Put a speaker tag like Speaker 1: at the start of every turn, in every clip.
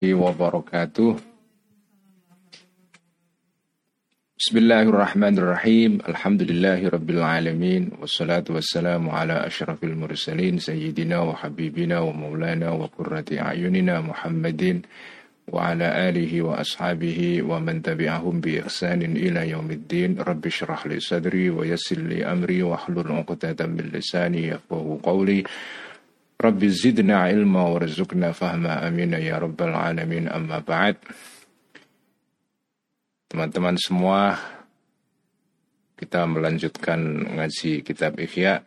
Speaker 1: wabarakatuh. Bismillahirrahmanirrahim. Alhamdulillahi rabbil alamin. Wassalatu wassalamu ala ashrafil mursalin sayyidina wa habibina wa maulana wa qurrati a'yunina Muhammadin wa ala alihi wa ashabihi wa man tabi'ahum bi ihsanin ila yaumiddin. Rabbi shrah li sadri wa yassir li amri wa hlul 'uqdatam Rabbi zidna ilma warzuqna fahma amin ya rabbal alamin. Amma ba'd. Teman-teman semua kita melanjutkan ngaji kitab Ihya.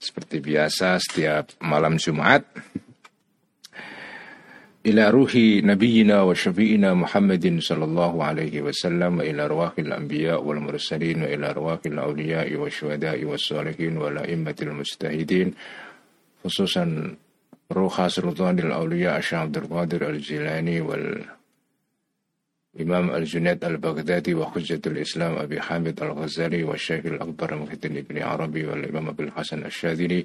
Speaker 1: Seperti biasa setiap malam Jumat ila ruhi nabiyina wa syafi'ina Muhammadin sallallahu alaihi wasallam wa ila ruwahil anbiya wal mursalin wa ila ruwahil awliya wa syuhada'i was salihin wa la'immatil mustahidin khususan Ruha Sultanil Aulia Asyam Abdul Qadir Al-Jilani wal Imam Al-Junaid Al-Baghdadi wa Hujjatul Islam Abi Hamid Al-Ghazali wa Syekh Al-Akbar Muhyiddin Ibn Arabi wal Imam Abil Hasan Al-Syadili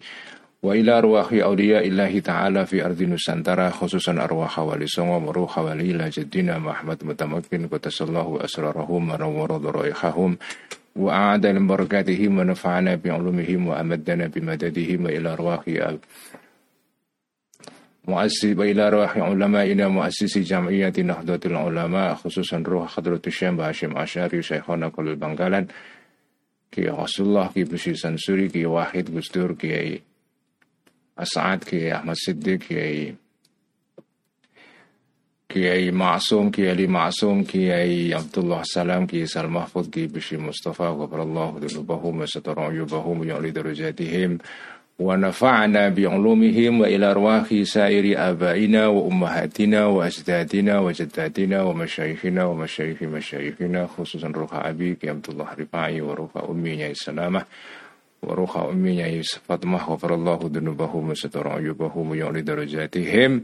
Speaker 1: wa ila arwahi awliya illahi ta'ala fi ardi Nusantara khususan arwah wali songo wa wali ila jaddina Muhammad Mutamakin qatasallahu asrarahum wa nawwara dharaihahum وأعاد من بركاتهم ونفعنا بعلومهم وأمدنا بمددهم وإلى أرواح مؤسس وإلى أرواح علمائنا مؤسسي جمعية نهضة العلماء خصوصا روح حضرة الشيخ هاشم أشعري شيخنا كل البنغالان كي رسول الله كي بشي سنسوري كي واحد قصدور كي أسعد كي أحمد صديق كي Kiai Ma'sum, Kiai Ali Ma'sum, Kiai كياي معصوم كياي لي معصوم كياي عبد الله السلام كياي سال محفوظ كياي بشي مصطفى غفر الله ذنوبهم وستر عيوبهم يعلي درجاتهم ونفعنا بعلومهم وإلى أرواح سائر آبائنا وأمهاتنا وأجدادنا وجداتنا ومشايخنا ومشايخ مشايخنا خصوصا روح أبي عبد الله رفاعي وروح أمي يا السلامة وروح أمي يا فاطمة غفر الله ذنوبهم وستر عيوبهم ويعلي درجاتهم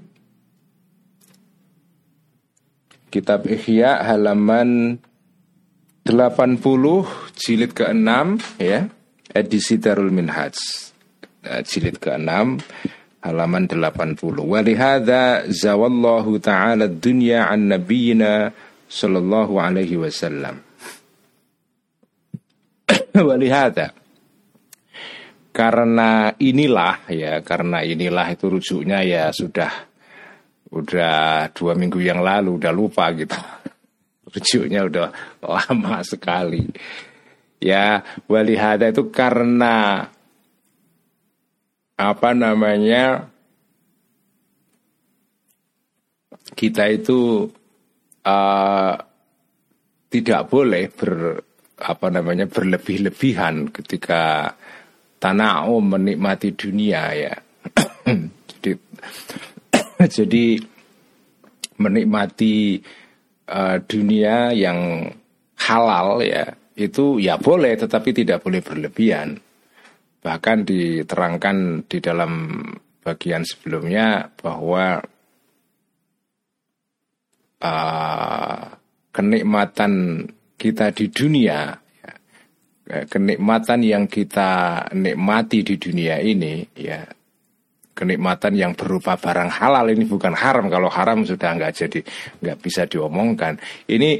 Speaker 1: Kitab Ihya halaman 80 jilid ke-6 ya, edisi Darul Minhaj. Eh, jilid ke-6 halaman 80. Walihada zawallahu ta'ala dunya an nabiyina sallallahu alaihi wasallam. Walihada karena inilah ya karena inilah itu rujuknya ya sudah udah dua minggu yang lalu udah lupa gitu. Rujuknya udah lama sekali. Ya walihada itu karena apa namanya kita itu uh, tidak boleh ber apa namanya berlebih-lebihan ketika tanah menikmati dunia ya. Jadi Jadi menikmati uh, dunia yang halal ya itu ya boleh tetapi tidak boleh berlebihan. Bahkan diterangkan di dalam bagian sebelumnya bahwa uh, kenikmatan kita di dunia ya, kenikmatan yang kita nikmati di dunia ini ya kenikmatan yang berupa barang halal. Ini bukan haram. Kalau haram sudah nggak jadi nggak bisa diomongkan. Ini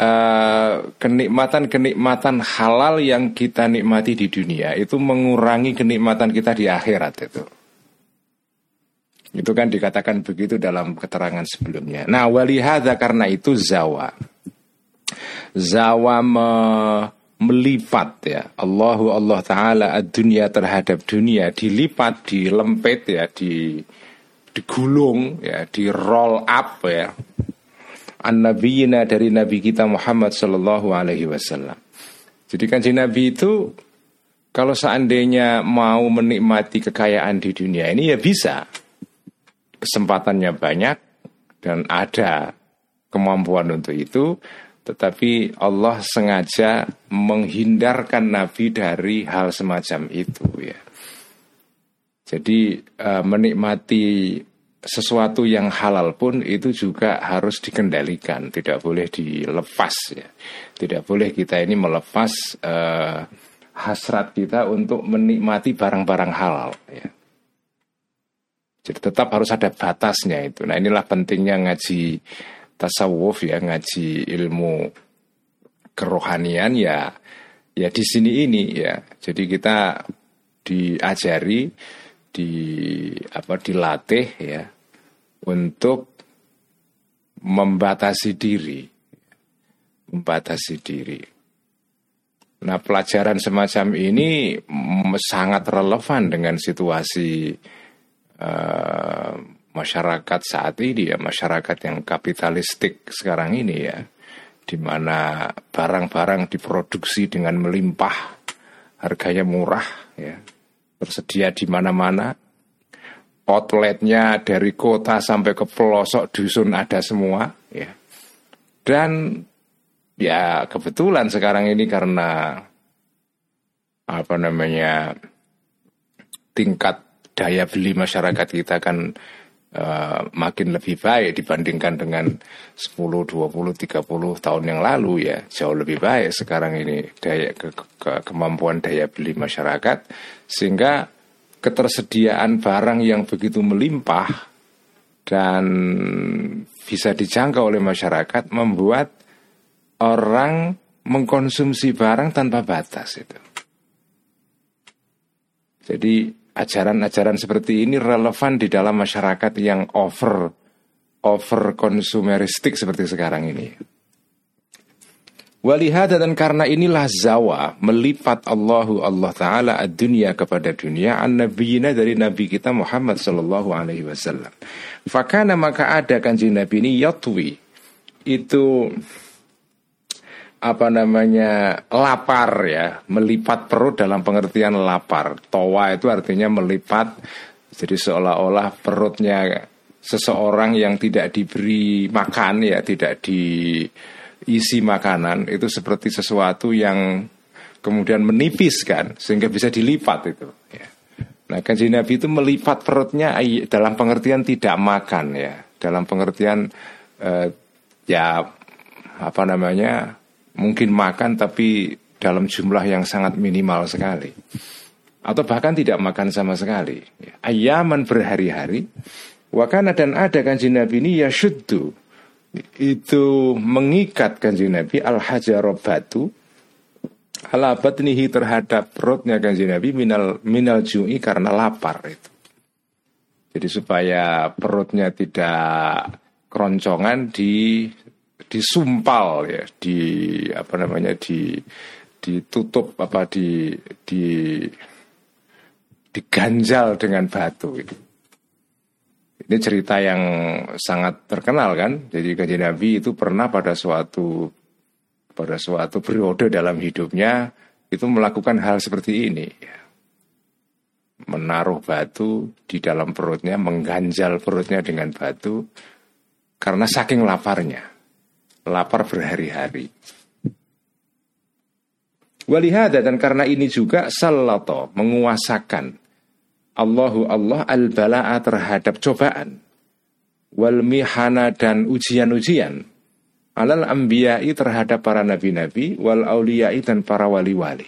Speaker 1: uh, kenikmatan-kenikmatan halal yang kita nikmati di dunia itu mengurangi kenikmatan kita di akhirat itu. Itu kan dikatakan begitu dalam keterangan sebelumnya. Nah walihada karena itu zawa. Zawa me melipat ya. Allahu Allah Ta'ala dunia terhadap dunia dilipat, dilempet ya, di digulung ya, di roll up ya. An nabiyina dari nabi kita Muhammad Sallallahu Alaihi Wasallam. Jadi kan si nabi itu kalau seandainya mau menikmati kekayaan di dunia ini ya bisa, kesempatannya banyak dan ada kemampuan untuk itu, tetapi Allah sengaja menghindarkan Nabi dari hal semacam itu ya. Jadi uh, menikmati sesuatu yang halal pun itu juga harus dikendalikan, tidak boleh dilepas ya. Tidak boleh kita ini melepas uh, hasrat kita untuk menikmati barang-barang halal ya. Jadi tetap harus ada batasnya itu. Nah inilah pentingnya ngaji tasawuf ya, ngaji ilmu kerohanian ya, ya di sini ini ya. Jadi kita diajari di apa dilatih ya untuk membatasi diri membatasi diri nah pelajaran semacam ini sangat relevan dengan situasi uh, masyarakat saat ini ya masyarakat yang kapitalistik sekarang ini ya di mana barang-barang diproduksi dengan melimpah harganya murah ya tersedia di mana-mana. Outletnya dari kota sampai ke pelosok dusun ada semua, ya. Dan ya kebetulan sekarang ini karena apa namanya tingkat daya beli masyarakat kita kan uh, makin lebih baik dibandingkan dengan 10, 20, 30 tahun yang lalu ya jauh lebih baik sekarang ini daya ke, ke, kemampuan daya beli masyarakat sehingga ketersediaan barang yang begitu melimpah dan bisa dijangkau oleh masyarakat membuat orang mengkonsumsi barang tanpa batas itu. Jadi ajaran-ajaran seperti ini relevan di dalam masyarakat yang over over konsumeristik seperti sekarang ini. Walihada dan karena inilah zawa melipat Allahu Allah Taala dunia kepada dunia an nabiyina dari nabi kita Muhammad Sallallahu Alaihi Wasallam. Fakana maka ada kanji nabi ini yatwi itu apa namanya lapar ya. Melipat perut dalam pengertian lapar. Towa itu artinya melipat. Jadi seolah-olah perutnya seseorang yang tidak diberi makan ya tidak diisi makanan. Itu seperti sesuatu yang kemudian menipis kan sehingga bisa dilipat itu. Ya. nah kan Nabi itu melipat perutnya dalam pengertian tidak makan ya. Dalam pengertian eh, ya apa namanya mungkin makan tapi dalam jumlah yang sangat minimal sekali. Atau bahkan tidak makan sama sekali. Ayaman berhari-hari. Wakana dan ada kanji nabi ini ya syuddu itu mengikat kanji nabi al hajarob batu ala batnihi terhadap perutnya kanji nabi minal minal ju'i karena lapar itu. Jadi supaya perutnya tidak keroncongan di disumpal ya di apa namanya di ditutup apa di di diganjal dengan batu. Ini cerita yang sangat terkenal kan. Jadi kajian Nabi itu pernah pada suatu pada suatu periode dalam hidupnya itu melakukan hal seperti ini. Menaruh batu di dalam perutnya, mengganjal perutnya dengan batu karena saking laparnya lapar berhari-hari. Walihada dan karena ini juga salato menguasakan Allahu Allah al-bala'a terhadap cobaan wal mihana dan ujian-ujian alal ambiyai terhadap para nabi-nabi wal auliyai dan para wali-wali.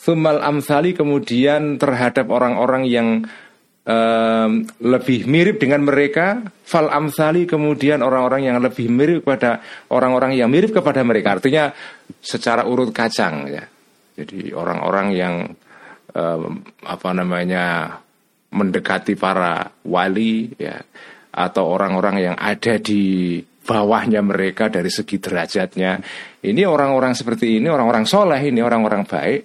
Speaker 1: Thumal amsali kemudian terhadap orang-orang yang um, lebih mirip dengan mereka. Fal amsali kemudian orang-orang yang lebih mirip kepada orang-orang yang mirip kepada mereka. Artinya secara urut kacang ya. Jadi orang-orang yang um, apa namanya mendekati para wali ya atau orang-orang yang ada di bawahnya mereka dari segi derajatnya. Ini orang-orang seperti ini orang-orang soleh ini orang-orang baik.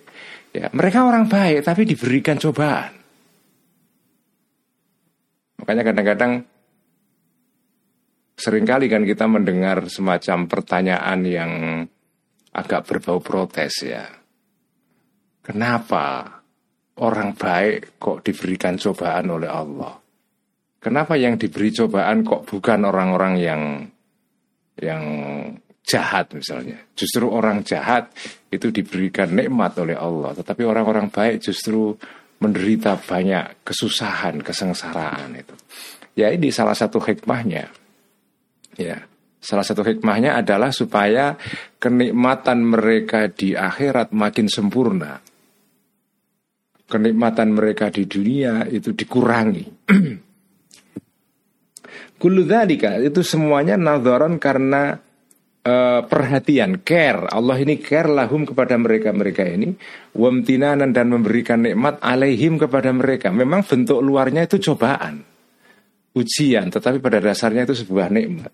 Speaker 1: Ya mereka orang baik tapi diberikan cobaan Makanya kadang-kadang sering kali kan kita mendengar semacam pertanyaan yang agak berbau protes ya. Kenapa orang baik kok diberikan cobaan oleh Allah? kenapa yang diberi cobaan kok bukan orang-orang yang yang jahat misalnya. Justru orang jahat itu diberikan nikmat oleh Allah, tetapi orang-orang baik justru menderita banyak kesusahan, kesengsaraan itu. Ya ini salah satu hikmahnya. Ya, salah satu hikmahnya adalah supaya kenikmatan mereka di akhirat makin sempurna kenikmatan mereka di dunia itu dikurangi. Kuludzalika itu semuanya nadharan karena uh, perhatian, care. Allah ini care lahum kepada mereka-mereka ini, wamtinanan dan memberikan nikmat alaihim kepada mereka. Memang bentuk luarnya itu cobaan, ujian, tetapi pada dasarnya itu sebuah nikmat.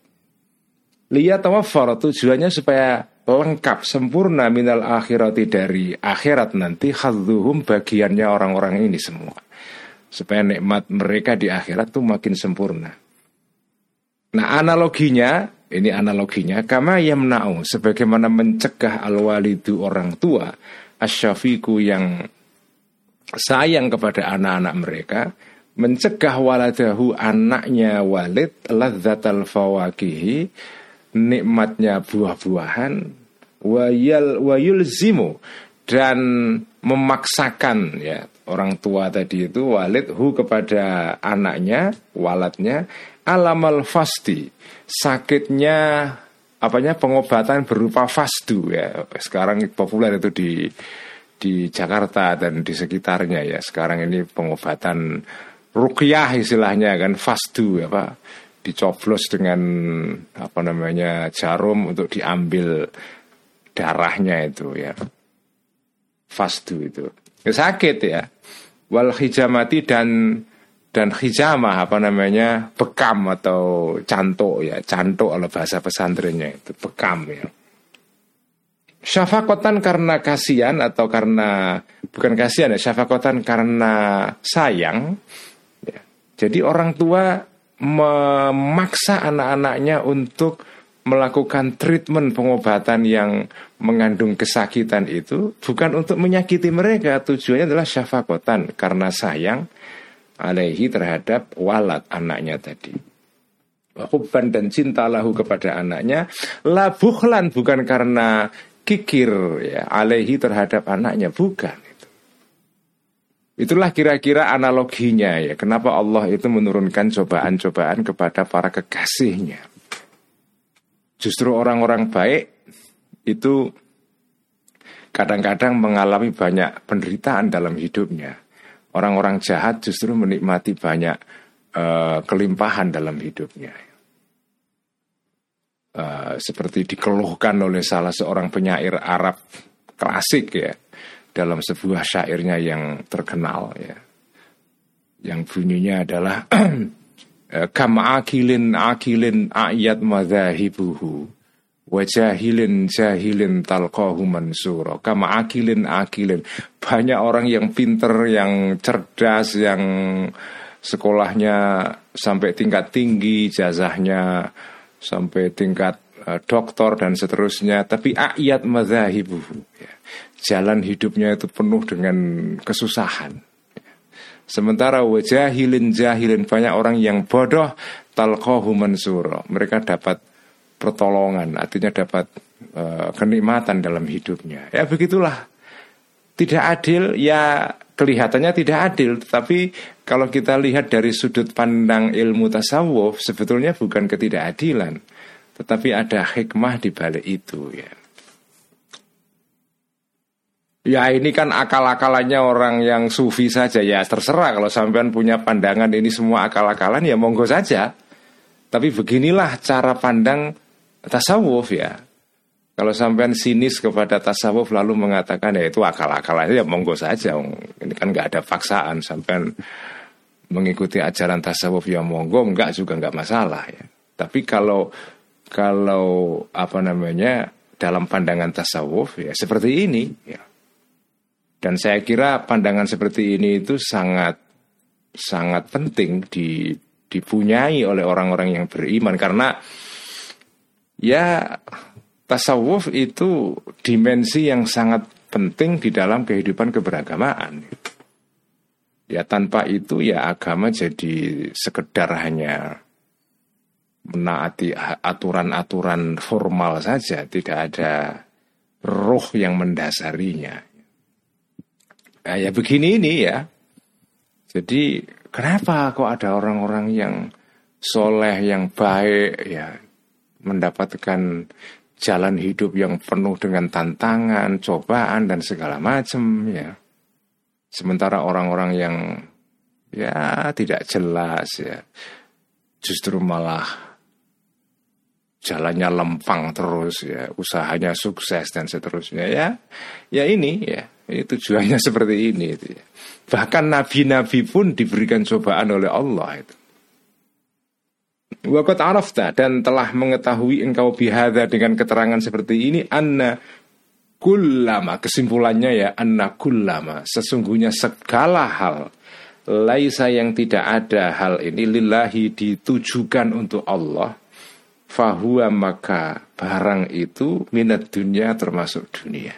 Speaker 1: Lihat tawaffar tujuannya supaya lengkap sempurna minal akhirati dari akhirat nanti khadzuhum bagiannya orang-orang ini semua supaya nikmat mereka di akhirat tuh makin sempurna. Nah analoginya ini analoginya. Kama yamna'u sebagaimana mencegah al-walidu orang tua asyafiku yang sayang kepada anak-anak mereka mencegah waladahu anaknya walid ladzatal fawakihi nikmatnya buah-buahan wayal wayul zimu dan memaksakan ya orang tua tadi itu walid hu kepada anaknya walatnya alamal fasti sakitnya apanya pengobatan berupa fastu ya. Sekarang populer itu di di Jakarta dan di sekitarnya ya. Sekarang ini pengobatan rukyah istilahnya kan fastu ya pak. Dicoblos dengan apa namanya jarum untuk diambil darahnya itu ya. Fastu itu sakit ya. Wal hijamati dan dan hijamah apa namanya bekam atau cantok ya. Cantok oleh bahasa pesantrennya itu bekam ya. Syafakotan karena kasihan atau karena bukan kasihan ya syafakotan karena sayang ya. jadi orang tua memaksa anak-anaknya untuk melakukan treatment pengobatan yang mengandung kesakitan itu bukan untuk menyakiti mereka tujuannya adalah syafakotan karena sayang alaihi terhadap walat anaknya tadi hubban dan cinta lahu kepada anaknya labuhlan bukan karena kikir ya alaihi terhadap anaknya bukan Itulah kira-kira analoginya ya. Kenapa Allah itu menurunkan cobaan-cobaan kepada para kekasihnya. Justru orang-orang baik itu kadang-kadang mengalami banyak penderitaan dalam hidupnya. Orang-orang jahat justru menikmati banyak uh, kelimpahan dalam hidupnya. Uh, seperti dikeluhkan oleh salah seorang penyair Arab klasik ya dalam sebuah syairnya yang terkenal ya. Yang bunyinya adalah kam akilin akilin ayat madzahibuhu wa jahilin jahilin talqahu mansura. Kam akilin akilin. Banyak orang yang pinter yang cerdas yang sekolahnya sampai tingkat tinggi jazahnya sampai tingkat uh, doktor dan seterusnya. Tapi ayat madzahibuhu ya. Jalan hidupnya itu penuh dengan kesusahan. Sementara wajahilin jahilin. Banyak orang yang bodoh talqahu mansura. Mereka dapat pertolongan, artinya dapat uh, kenikmatan dalam hidupnya. Ya begitulah. Tidak adil ya kelihatannya tidak adil, tapi kalau kita lihat dari sudut pandang ilmu tasawuf sebetulnya bukan ketidakadilan, tetapi ada hikmah di balik itu ya. Ya ini kan akal-akalannya orang yang sufi saja ya terserah kalau sampean punya pandangan ini semua akal-akalan ya monggo saja. Tapi beginilah cara pandang tasawuf ya. Kalau sampean sinis kepada tasawuf lalu mengatakan ya itu akal-akalan ya monggo saja. Ini kan nggak ada paksaan sampean mengikuti ajaran tasawuf ya monggo enggak juga enggak masalah ya. Tapi kalau kalau apa namanya dalam pandangan tasawuf ya seperti ini ya dan saya kira pandangan seperti ini itu sangat sangat penting di, dipunyai oleh orang-orang yang beriman karena ya tasawuf itu dimensi yang sangat penting di dalam kehidupan keberagamaan. Ya tanpa itu ya agama jadi sekedar hanya menaati aturan-aturan formal saja, tidak ada roh yang mendasarinya. Nah, ya begini ini ya. Jadi kenapa kok ada orang-orang yang soleh, yang baik, ya mendapatkan jalan hidup yang penuh dengan tantangan, cobaan dan segala macam ya. Sementara orang-orang yang ya tidak jelas ya justru malah jalannya lempang terus ya, usahanya sukses dan seterusnya ya. Ya ini ya, ini tujuannya seperti ini itu ya. Bahkan nabi-nabi pun diberikan cobaan oleh Allah itu. Wakat arafta dan telah mengetahui engkau bihada dengan keterangan seperti ini anna kullama. Kesimpulannya ya anna kullama. Sesungguhnya segala hal laisa yang tidak ada hal ini lillahi ditujukan untuk Allah. Fahuwa maka barang itu minat dunia termasuk dunia.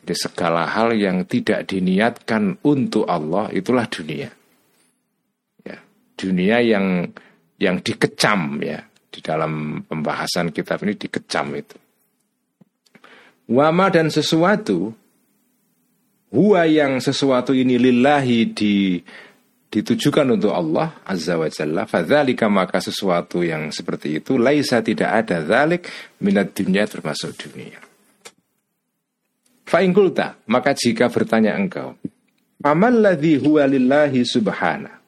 Speaker 1: Jadi segala hal yang tidak diniatkan untuk Allah itulah dunia. Ya dunia yang yang dikecam ya. Di dalam pembahasan kitab ini dikecam itu. Wama dan sesuatu Huwa yang sesuatu ini lillahi di, ditujukan untuk Allah Azza wa Jalla Fadzalika maka sesuatu yang seperti itu Laisa tidak ada zalik minat dunia termasuk dunia. Fa'ingkulta Maka jika bertanya engkau Amal ladhi huwa lillahi subhana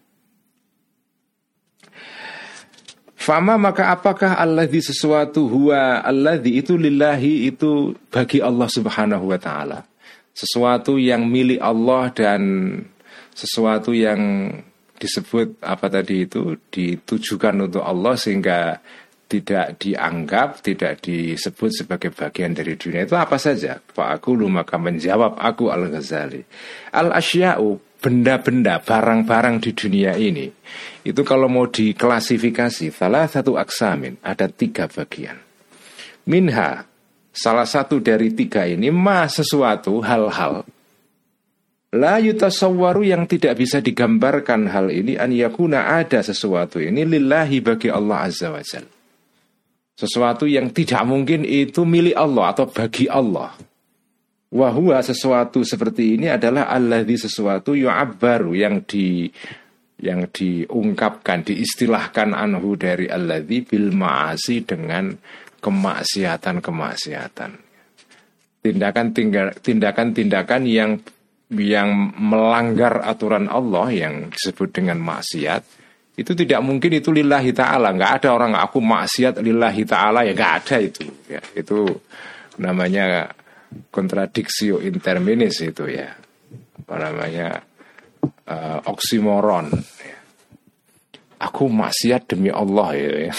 Speaker 1: Fama maka apakah alladhi sesuatu huwa alladhi itu lillahi itu bagi Allah subhanahu wa ta'ala Sesuatu yang milik Allah dan sesuatu yang disebut apa tadi itu ditujukan untuk Allah sehingga tidak dianggap, tidak disebut sebagai bagian dari dunia itu apa saja? Pak aku maka menjawab aku Al Ghazali. Al asya'u benda-benda, barang-barang di dunia ini itu kalau mau diklasifikasi salah satu aksamin ada tiga bagian. Minha salah satu dari tiga ini ma sesuatu hal-hal La yutasawwaru yang tidak bisa digambarkan hal ini an yakuna ada sesuatu ini lillahi bagi Allah Azza wa Jal. Sesuatu yang tidak mungkin itu milik Allah atau bagi Allah. Wahua sesuatu seperti ini adalah alladhi sesuatu yu'abbaru yang di yang diungkapkan, diistilahkan anhu dari alladhi bil ma'asi dengan kemaksiatan-kemaksiatan. Tindakan-tindakan yang yang melanggar aturan Allah yang disebut dengan maksiat itu tidak mungkin itu lillahi ta'ala nggak ada orang aku maksiat lillahi ta'ala ya nggak ada itu ya itu namanya kontradiksi interminis itu ya. Apa namanya uh, oksimoron. Aku maksiat demi Allah ya, ya.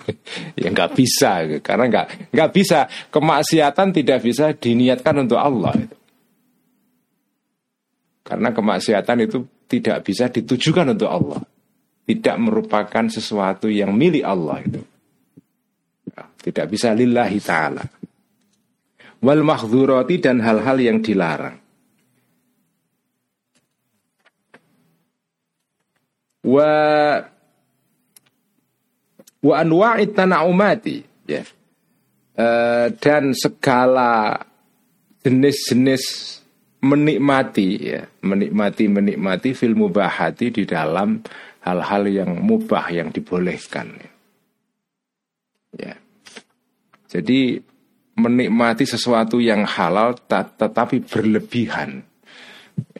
Speaker 1: ya nggak bisa. Karena nggak nggak bisa. Kemaksiatan tidak bisa diniatkan untuk Allah karena kemaksiatan itu tidak bisa ditujukan untuk Allah. Tidak merupakan sesuatu yang milik Allah itu. Tidak bisa lillahi ta'ala wal mahdzurati dan hal-hal yang dilarang. Wa wa anwa'it tana'umati ya. Uh, dan segala jenis-jenis menikmati ya, menikmati menikmati fil mubahati di dalam hal-hal yang mubah yang dibolehkan ya. ya. Jadi menikmati sesuatu yang halal tetapi berlebihan.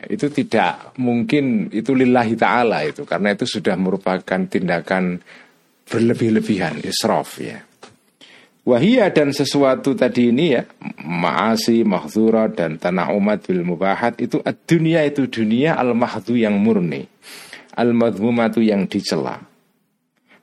Speaker 1: Itu tidak mungkin itu lillahi ta'ala itu karena itu sudah merupakan tindakan berlebih-lebihan israf ya. Wahia dan sesuatu tadi ini ya Ma'asi, mahzura dan tanah umat bil mubahat Itu dunia itu dunia al-mahdu yang murni Al-madhumatu yang dicela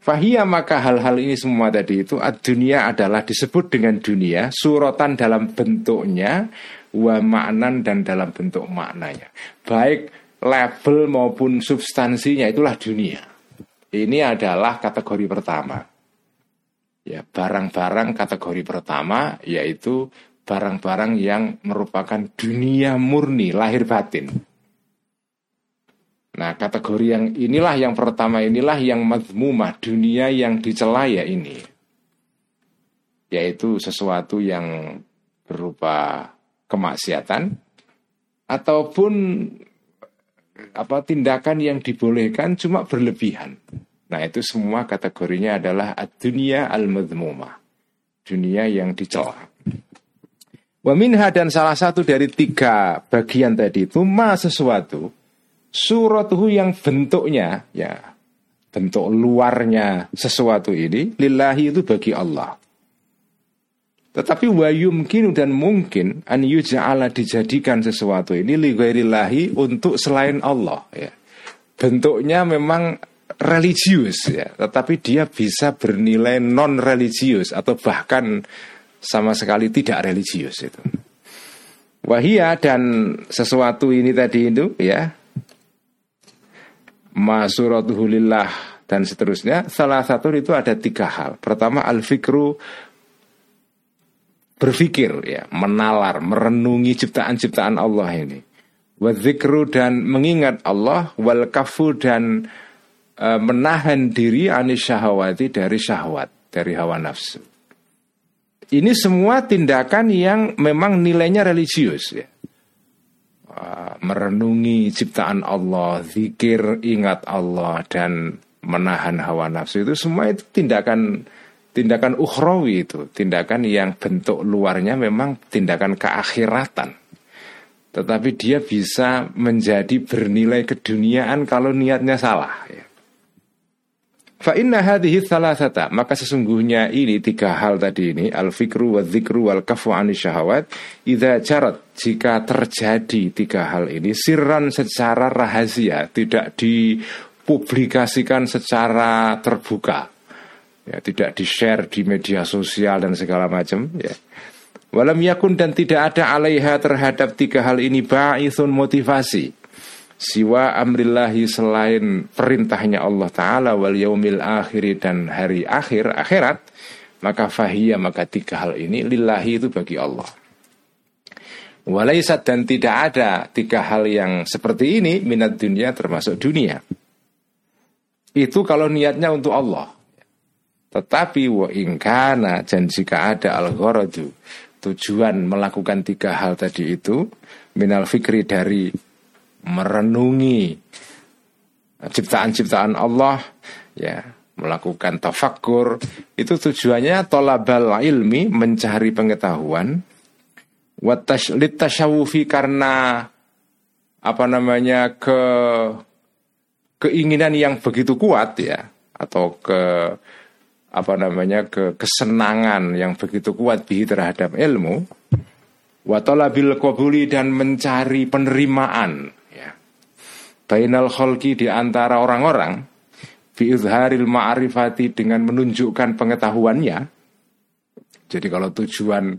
Speaker 1: Fahia maka hal-hal ini semua tadi itu dunia adalah disebut dengan dunia suratan dalam bentuknya wa maknan dan dalam bentuk maknanya. Baik level maupun substansinya itulah dunia. Ini adalah kategori pertama. Ya, barang-barang kategori pertama yaitu barang-barang yang merupakan dunia murni lahir batin. Nah kategori yang inilah yang pertama inilah yang madmumah dunia yang dicela ya ini. Yaitu sesuatu yang berupa kemaksiatan Ataupun apa tindakan yang dibolehkan cuma berlebihan. Nah itu semua kategorinya adalah dunia al-madmumah Dunia yang dicela. Waminha dan salah satu dari tiga bagian tadi itu ma sesuatu suratuhu yang bentuknya ya bentuk luarnya sesuatu ini lillahi itu bagi Allah. Tetapi wa yumkinu dan mungkin an yuja'ala dijadikan sesuatu ini li untuk selain Allah ya. Bentuknya memang religius ya, tetapi dia bisa bernilai non religius atau bahkan sama sekali tidak religius itu. Wahia dan sesuatu ini tadi itu ya masuratuhulillah dan seterusnya. Salah satu itu ada tiga hal. Pertama al fikru berpikir ya menalar merenungi ciptaan-ciptaan Allah ini. Wadzikru dan mengingat Allah. Wal kafu dan e, menahan diri anis syahwati dari syahwat dari hawa nafsu. Ini semua tindakan yang memang nilainya religius ya. Merenungi ciptaan Allah, zikir, ingat Allah dan menahan hawa nafsu itu semua itu tindakan tindakan ukhrawi itu, tindakan yang bentuk luarnya memang tindakan keakhiratan. Tetapi dia bisa menjadi bernilai keduniaan kalau niatnya salah ya. Fa inna hadhihi thalathata maka sesungguhnya ini tiga hal tadi ini. Al fikru wa dzikru wal kafu syahawat idza jarat jika terjadi tiga hal ini sirran secara rahasia tidak dipublikasikan secara terbuka. Ya tidak di-share di media sosial dan segala macam ya. Walam yakun dan tidak ada alaiha terhadap tiga hal ini ba'ithun motivasi siwa amrillahi selain perintahnya Allah Ta'ala wal yaumil akhiri dan hari akhir akhirat maka fahiyah maka tiga hal ini lillahi itu bagi Allah. Walaisat dan tidak ada tiga hal yang seperti ini minat dunia termasuk dunia. Itu kalau niatnya untuk Allah. Tetapi wa ingkana dan jika ada al tujuan melakukan tiga hal tadi itu minal fikri dari merenungi ciptaan-ciptaan Allah ya melakukan tafakkur. Itu tujuannya tolabal ilmi mencari pengetahuan. Tasawufi karena apa namanya ke keinginan yang begitu kuat ya atau ke apa namanya ke kesenangan yang begitu kuat bi terhadap ilmu. Watolabil kobuli dan mencari penerimaan bainal kholki di antara orang-orang biizharil ma'rifati dengan menunjukkan pengetahuannya. Jadi kalau tujuan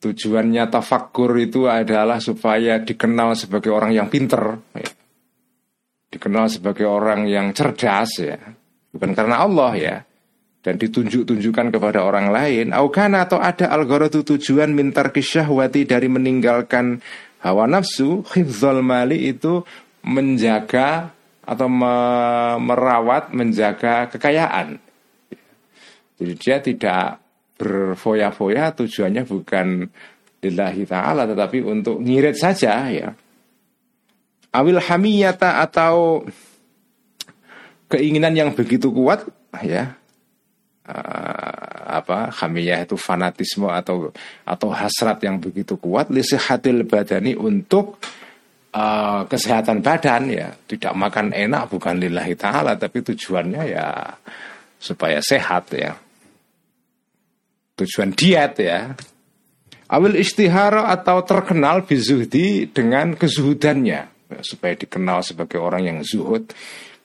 Speaker 1: tujuannya tafakur itu adalah supaya dikenal sebagai orang yang pinter, ya. dikenal sebagai orang yang cerdas ya, bukan karena Allah ya, dan ditunjuk-tunjukkan kepada orang lain. Aukana atau ada algoritma tujuan mintar kisyahwati dari meninggalkan hawa nafsu, khifzul mali itu menjaga atau merawat, menjaga kekayaan. Jadi dia tidak berfoya-foya tujuannya bukan lillahi ta'ala tetapi untuk ngirit saja ya. Awil hamiyata atau keinginan yang begitu kuat ya. Uh, apa hamiyah itu fanatisme atau atau hasrat yang begitu kuat lisihatil badani untuk uh, kesehatan badan ya. Tidak makan enak bukan lillahi taala tapi tujuannya ya supaya sehat ya. Tujuan diet ya. Awil istihara atau terkenal bizuhdi dengan kezuhudannya. Ya, supaya dikenal sebagai orang yang zuhud.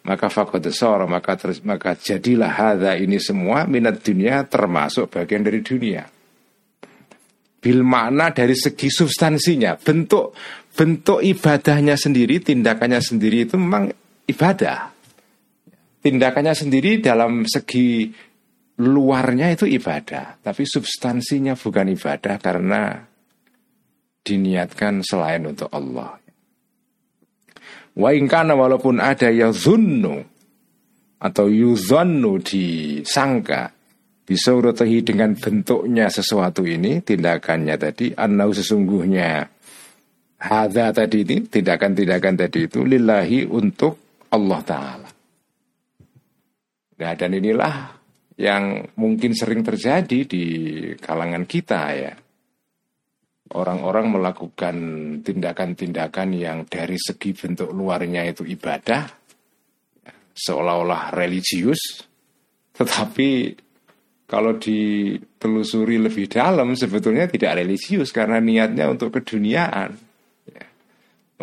Speaker 1: Maka fakodesor maka terus maka jadilah hada ini semua minat dunia termasuk bagian dari dunia bil makna dari segi substansinya bentuk bentuk ibadahnya sendiri, tindakannya sendiri itu memang ibadah. Tindakannya sendiri dalam segi luarnya itu ibadah, tapi substansinya bukan ibadah karena diniatkan selain untuk Allah. Wa ingkana walaupun ada ya zunnu atau yuzannu disangka bisuratihi dengan bentuknya sesuatu ini tindakannya tadi annau sesungguhnya hadza tadi ini tindakan-tindakan tadi itu lillahi untuk Allah taala. Nah, dan inilah yang mungkin sering terjadi di kalangan kita ya. Orang-orang melakukan tindakan-tindakan yang dari segi bentuk luarnya itu ibadah, seolah-olah religius, tetapi kalau ditelusuri lebih dalam sebetulnya tidak religius karena niatnya untuk keduniaan, ya,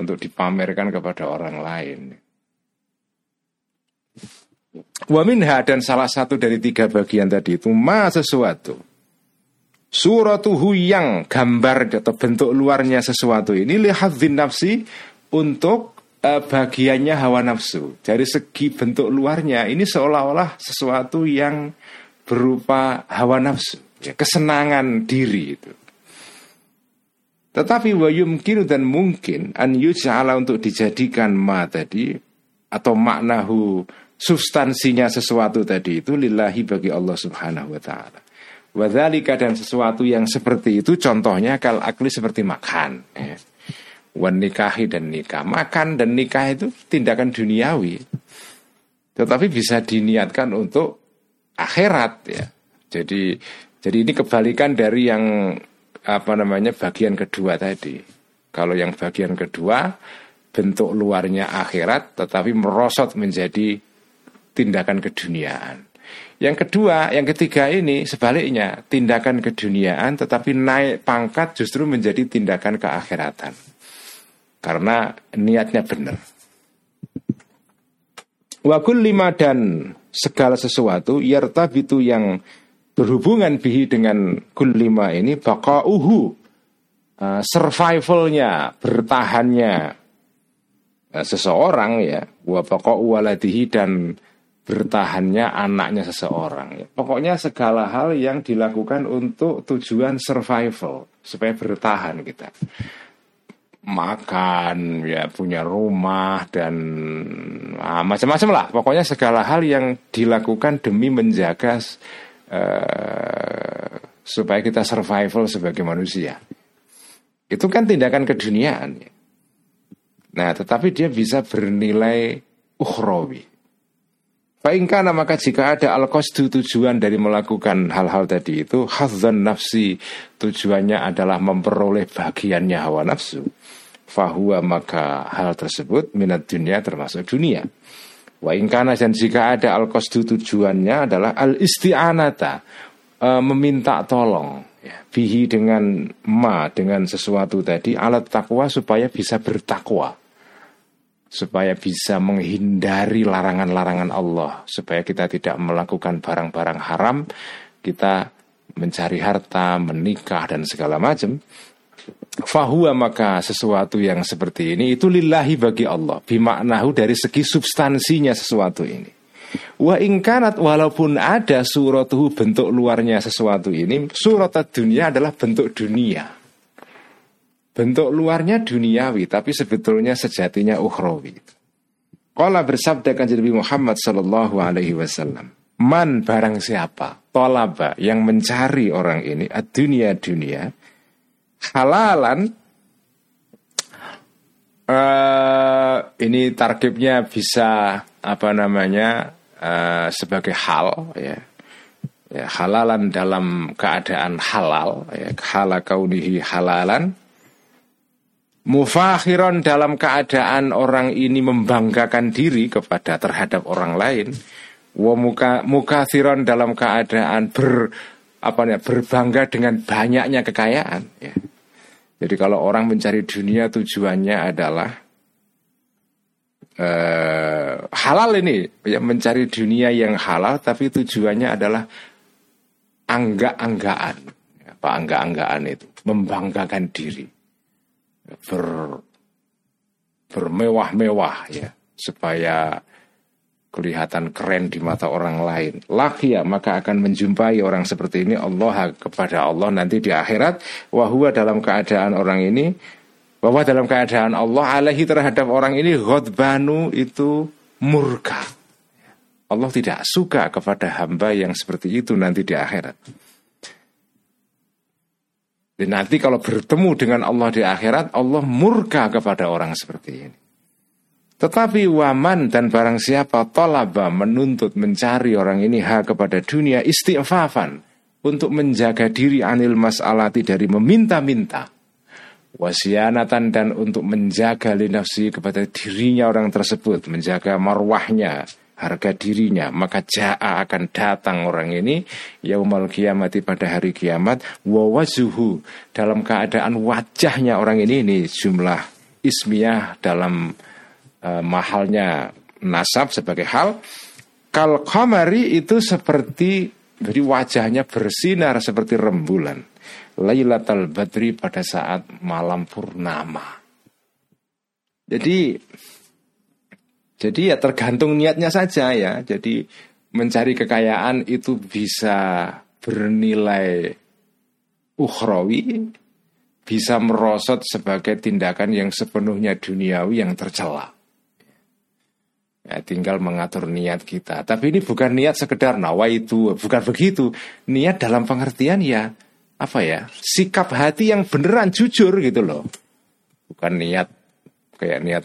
Speaker 1: untuk dipamerkan kepada orang lain. Waminha dan salah satu dari tiga bagian tadi itu ma sesuatu suratuhu yang gambar atau bentuk luarnya sesuatu ini lihat nafsi untuk uh, bagiannya hawa nafsu. Dari segi bentuk luarnya ini seolah-olah sesuatu yang berupa hawa nafsu, ya, kesenangan diri itu. Tetapi wa yumkinu dan mungkin an yuj'ala untuk dijadikan ma tadi atau maknahu substansinya sesuatu tadi itu lillahi bagi Allah Subhanahu wa taala. Wadhalika dan sesuatu yang seperti itu contohnya kal akli seperti makan. Ya. Wan dan nikah. Makan dan nikah itu tindakan duniawi. Tetapi bisa diniatkan untuk akhirat ya. Jadi jadi ini kebalikan dari yang apa namanya bagian kedua tadi. Kalau yang bagian kedua bentuk luarnya akhirat tetapi merosot menjadi tindakan keduniaan. Yang kedua, yang ketiga ini sebaliknya tindakan keduniaan tetapi naik pangkat justru menjadi tindakan keakhiratan. Karena niatnya benar. Wakul lima dan segala sesuatu yartabitu yang berhubungan bihi dengan kulima ini bakauhu uh, survivalnya bertahannya uh, seseorang ya wa bakau waladihi dan bertahannya anaknya seseorang. Ya. Pokoknya segala hal yang dilakukan untuk tujuan survival supaya bertahan kita. Makan, ya punya rumah dan ah, macam-macam lah. Pokoknya segala hal yang dilakukan demi menjaga uh, supaya kita survival sebagai manusia. Itu kan tindakan keduniaan. Ya. Nah, tetapi dia bisa bernilai ukhrawi Fa'ingkana maka jika ada al tujuan dari melakukan hal-hal tadi itu Hadzan nafsi tujuannya adalah memperoleh bagiannya hawa nafsu Fahuwa maka hal tersebut minat dunia termasuk dunia Wa ingkana dan jika ada al tujuannya adalah al isti'anata e, Meminta tolong ya, Bihi dengan ma dengan sesuatu tadi alat takwa supaya bisa bertakwa supaya bisa menghindari larangan-larangan Allah, supaya kita tidak melakukan barang-barang haram, kita mencari harta, menikah dan segala macam. Fahuwa maka sesuatu yang seperti ini itu lillahi bagi Allah. Bimaknahu dari segi substansinya sesuatu ini. Wa ingkanat walaupun ada suratuhu bentuk luarnya sesuatu ini Surat dunia adalah bentuk dunia. Bentuk luarnya duniawi tapi sebetulnya sejatinya ukhrawi. Kala bersabda kan Nabi Muhammad sallallahu alaihi wasallam, "Man barang siapa tolaba yang mencari orang ini dunia dunia halalan uh, ini targetnya bisa apa namanya uh, sebagai hal ya. Ya halalan dalam keadaan halal ya. Hala kaunihi halalan. Mufakhiron dalam keadaan orang ini membanggakan diri kepada terhadap orang lain. Wa muka mukathiron dalam keadaan ber apa ya berbangga dengan banyaknya kekayaan. Ya. Jadi kalau orang mencari dunia tujuannya adalah uh, halal ini, ya mencari dunia yang halal, tapi tujuannya adalah angga-anggaan, apa angga-anggaan itu, membanggakan diri ber bermewah-mewah ya supaya kelihatan keren di mata orang lain. Laki ya maka akan menjumpai orang seperti ini Allah kepada Allah nanti di akhirat wahua dalam keadaan orang ini bahwa dalam keadaan Allah alaihi terhadap orang ini ghadbanu itu murka. Allah tidak suka kepada hamba yang seperti itu nanti di akhirat. Dan nanti kalau bertemu dengan Allah di akhirat, Allah murka kepada orang seperti ini. Tetapi waman dan barang siapa tolaba menuntut mencari orang ini hak kepada dunia istighfafan untuk menjaga diri anil mas'alati dari meminta-minta. Wasianatan dan untuk menjaga linafsi kepada dirinya orang tersebut, menjaga marwahnya, harga dirinya, maka jaa akan datang orang ini yaumal kiamati pada hari kiamat. Wawazuhu dalam keadaan wajahnya orang ini ini jumlah ismiyah dalam uh, mahalnya nasab sebagai hal kal kamari itu seperti jadi wajahnya bersinar seperti rembulan Lailatul Badri pada saat malam purnama. Jadi jadi ya tergantung niatnya saja ya. Jadi mencari kekayaan itu bisa bernilai ukhrawi, bisa merosot sebagai tindakan yang sepenuhnya duniawi yang tercela. Ya, tinggal mengatur niat kita. Tapi ini bukan niat sekedar nawa itu, bukan begitu. Niat dalam pengertian ya apa ya sikap hati yang beneran jujur gitu loh. Bukan niat kayak niat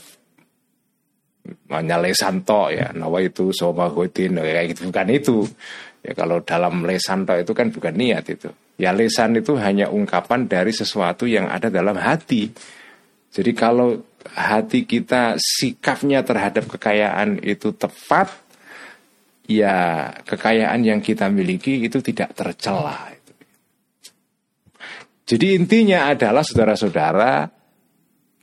Speaker 1: hanya lesan to ya nawa itu soma godin kayak gitu. Bukan itu. Ya kalau dalam lesan to itu kan bukan niat itu. Ya lesan itu hanya ungkapan dari sesuatu yang ada dalam hati. Jadi kalau hati kita sikapnya terhadap kekayaan itu tepat ya kekayaan yang kita miliki itu tidak tercela jadi intinya adalah saudara-saudara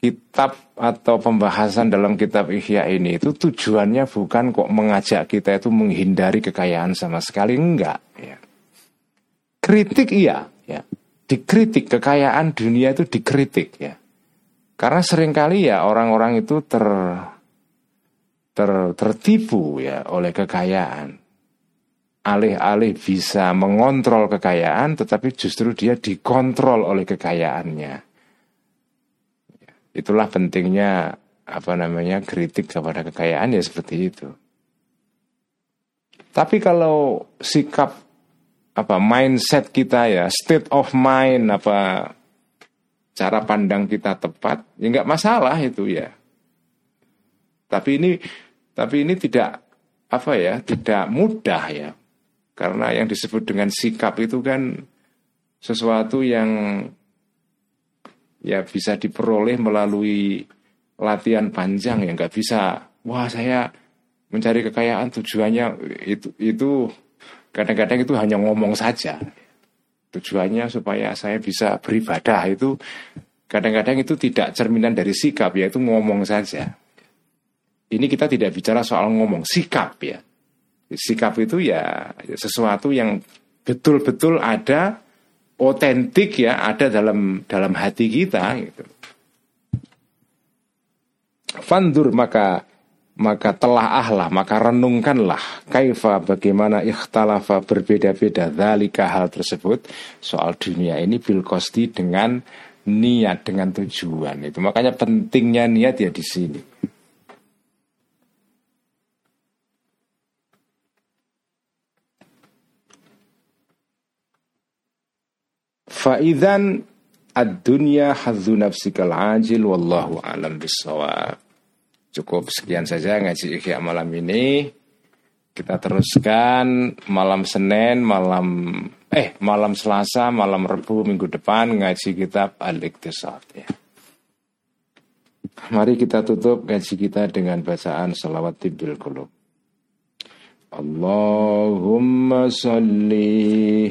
Speaker 1: kitab atau pembahasan dalam kitab Ihya ini itu tujuannya bukan kok mengajak kita itu menghindari kekayaan sama sekali enggak ya. Kritik iya ya. Dikritik kekayaan dunia itu dikritik ya. Karena sering kali ya orang-orang itu ter, ter tertipu ya oleh kekayaan alih-alih bisa mengontrol kekayaan, tetapi justru dia dikontrol oleh kekayaannya. Itulah pentingnya apa namanya kritik kepada kekayaan ya seperti itu. Tapi kalau sikap apa mindset kita ya, state of mind apa cara pandang kita tepat, ya nggak masalah itu ya. Tapi ini tapi ini tidak apa ya, tidak mudah ya. Karena yang disebut dengan sikap itu kan sesuatu yang ya bisa diperoleh melalui latihan panjang ya. Nggak bisa wah saya mencari kekayaan tujuannya itu itu kadang-kadang itu hanya ngomong saja tujuannya supaya saya bisa beribadah itu kadang-kadang itu tidak cerminan dari sikap yaitu ngomong saja ini kita tidak bicara soal ngomong sikap ya sikap itu ya sesuatu yang betul-betul ada otentik ya ada dalam dalam hati kita gitu. Fandur maka maka telah ahlah maka renungkanlah kaifa bagaimana ikhtalafa berbeda-beda dalika hal tersebut. Soal dunia ini bil kosti dengan niat dengan tujuan itu. Makanya pentingnya niat ya di sini. Faizan ad-dunya hadzu nafsikal ajil wallahu alam bisawab. Cukup sekian saja ngaji ikhya malam ini. Kita teruskan malam Senin, malam eh malam Selasa, malam Rebu minggu depan ngaji kitab Al-Iqtisad ya. Mari kita tutup ngaji kita dengan bacaan salawat tibil qulub. Allahumma salli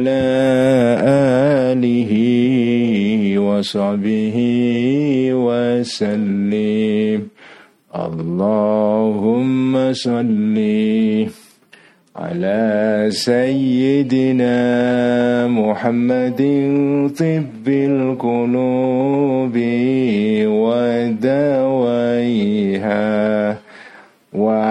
Speaker 1: وعلى آله وصحبه وسلم. اللهم صلِّ على سيدنا محمد طب القلوب ودوائها وعافية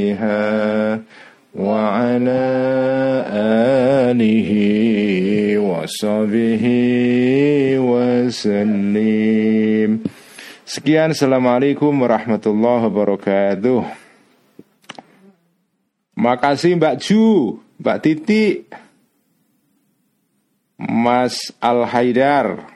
Speaker 1: آله وصحبه وسلم Sekian, Assalamualaikum warahmatullahi wabarakatuh. Makasih Mbak Ju, Mbak Titi, Mas Al Haidar,